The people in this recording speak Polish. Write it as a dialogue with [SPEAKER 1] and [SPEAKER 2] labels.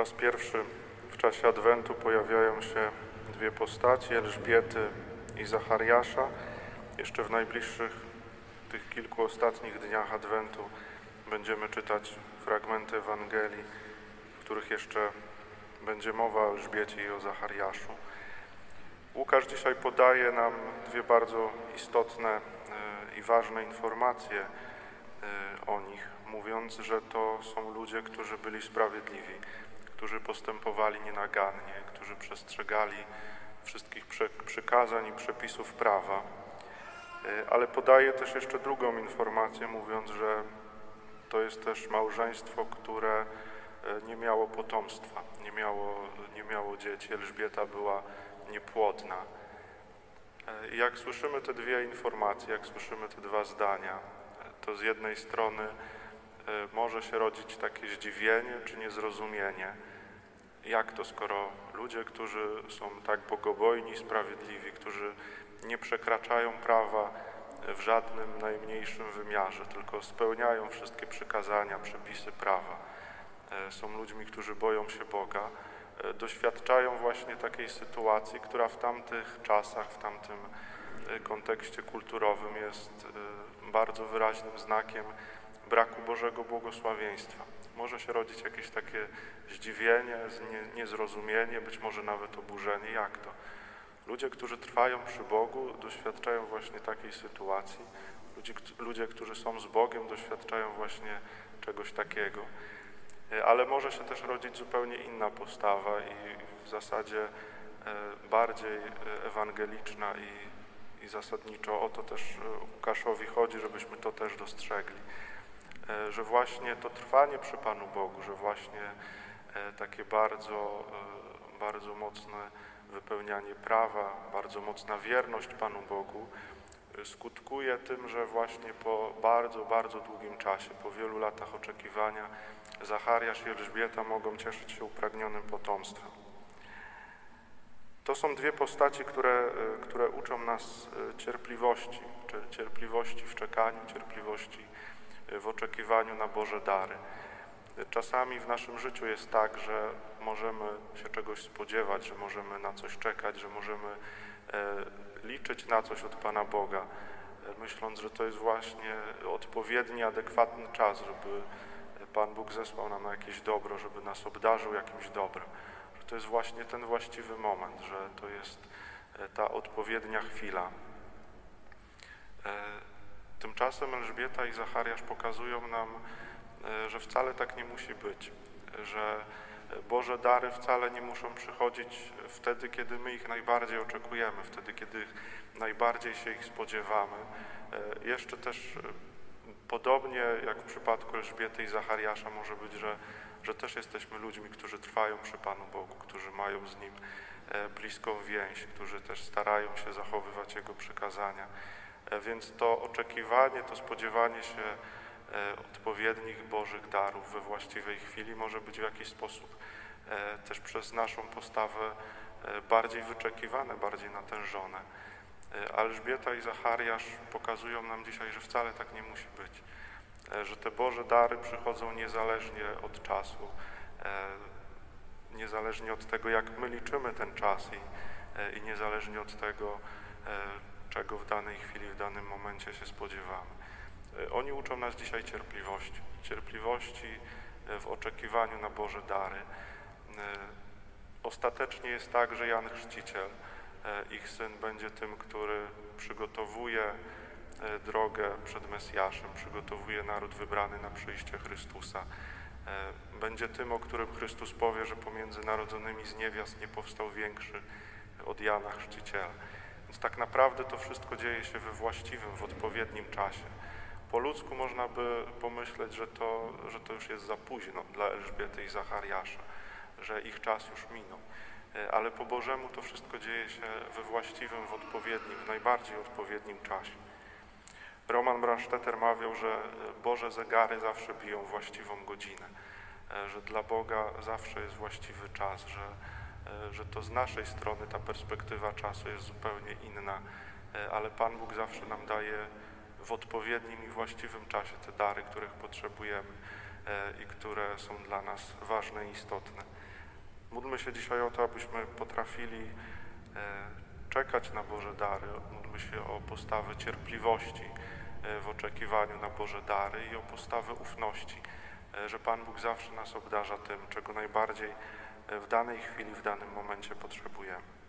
[SPEAKER 1] raz pierwszy w czasie Adwentu pojawiają się dwie postaci, Elżbiety i Zachariasza. Jeszcze w najbliższych tych kilku ostatnich dniach Adwentu będziemy czytać fragmenty Ewangelii, w których jeszcze będzie mowa o Elżbiecie i o Zachariaszu. Łukasz dzisiaj podaje nam dwie bardzo istotne e, i ważne informacje e, o nich, mówiąc, że to są ludzie, którzy byli sprawiedliwi, którzy postępowali nienagannie, którzy przestrzegali wszystkich przykazań i przepisów prawa. E, ale podaje też jeszcze drugą informację, mówiąc, że to jest też małżeństwo, które nie miało potomstwa, nie miało, nie miało dzieci. Elżbieta była niepłodna. E, jak słyszymy te dwie informacje, jak słyszymy te dwa zdania, to z jednej strony e, może się rodzić takie zdziwienie czy niezrozumienie. Jak to, skoro ludzie, którzy są tak bogobojni, sprawiedliwi, którzy nie przekraczają prawa w żadnym najmniejszym wymiarze, tylko spełniają wszystkie przykazania, przepisy prawa, e, są ludźmi, którzy boją się Boga, doświadczają właśnie takiej sytuacji, która w tamtych czasach, w tamtym kontekście kulturowym jest bardzo wyraźnym znakiem braku Bożego błogosławieństwa. Może się rodzić jakieś takie zdziwienie, niezrozumienie, być może nawet oburzenie. Jak to? Ludzie, którzy trwają przy Bogu, doświadczają właśnie takiej sytuacji. Ludzie, ludzie którzy są z Bogiem, doświadczają właśnie czegoś takiego. E, ale może się też rodzić zupełnie inna postawa i w zasadzie e, bardziej e, ewangeliczna i, i zasadniczo o to też Łukaszowi chodzi, żebyśmy to też dostrzegli. Że właśnie to trwanie przy Panu Bogu, że właśnie takie bardzo, bardzo mocne wypełnianie prawa, bardzo mocna wierność Panu Bogu skutkuje tym, że właśnie po bardzo, bardzo długim czasie, po wielu latach oczekiwania, Zachariasz i Elżbieta mogą cieszyć się upragnionym potomstwem. To są dwie postaci, które, e, które uczą nas e, cierpliwości, cierpliwości w czekaniu, cierpliwości e, w oczekiwaniu na Boże dary. Czasami w naszym życiu jest tak, że możemy się czegoś spodziewać, że możemy na coś czekać, że możemy liczyć na coś od Pana Boga, myśląc, że to jest właśnie odpowiedni, adekwatny czas, żeby Pan Bóg zesłał nam na jakieś dobro, żeby nas obdarzył jakimś dobrem. Że to jest właśnie ten właściwy moment, że to jest e, ta odpowiednia chwila. E, tymczasem Elżbieta i Zachariasz pokazują nam, e, że wcale tak nie musi być, że Boże dary wcale nie muszą przychodzić wtedy, kiedy my ich najbardziej oczekujemy, wtedy, kiedy najbardziej się ich spodziewamy. Jeszcze też Podobnie jak w przypadku Elżbiety i Zachariasza może być, że, że też jesteśmy ludźmi, którzy trwają przy Panu Bogu, którzy mają z Nim e, bliską więź, którzy też starają się zachowywać Jego przykazania. E, więc to oczekiwanie, to spodziewanie się e, odpowiednich Bożych darów we właściwej chwili może być w jakiś sposób też przez naszą postawę bardziej wyczekiwane, bardziej natężone. E, Elżbieta i Zachariasz pokazują nam dzisiaj, że wcale tak nie musi być, e, że te Boże dary przychodzą niezależnie od czasu, e, niezależnie od tego, jak my liczymy ten czas i, i niezależnie od tego, czego w danej chwili, w danym momencie się spodziewamy. Oni uczą nas dzisiaj cierpliwości, cierpliwości w oczekiwaniu na Boże dary. Ostatecznie jest tak, że Jan Chrzciciel E, ich syn będzie tym, który przygotowuje e, drogę przed Mesjaszem, przygotowuje naród wybrany na przyjście Chrystusa. E, będzie tym, o którym Chrystus powie, że pomiędzy narodzonymi z niewiast nie powstał większy od Jana Chrzciciela. Więc tak naprawdę to wszystko dzieje się we właściwym, w odpowiednim czasie. Po ludzku można by pomyśleć, że to, że to już jest za późno dla Elżbiety i Zachariasza, że ich czas już minął. E, ale po Bożemu to wszystko dzieje się we właściwym, w odpowiednim, w najbardziej odpowiednim czasie. Roman Brandstetter mawiał, że e, Boże zegary zawsze biją właściwą godzinę, e, że dla Boga zawsze jest właściwy czas, że, że to z naszej strony ta perspektywa czasu jest zupełnie inna, ale Pan Bóg zawsze nam daje w odpowiednim i właściwym czasie te dary, których potrzebujemy i które są dla nas ważne i istotne. Módlmy się dzisiaj o to, abyśmy potrafili e, czekać na Boże dary. Módlmy się o postawę cierpliwości e, w oczekiwaniu na Boże dary i o postawę ufności, e, że Pan Bóg zawsze nas obdarza tym, czego najbardziej e, w danej chwili, w danym momencie potrzebujemy.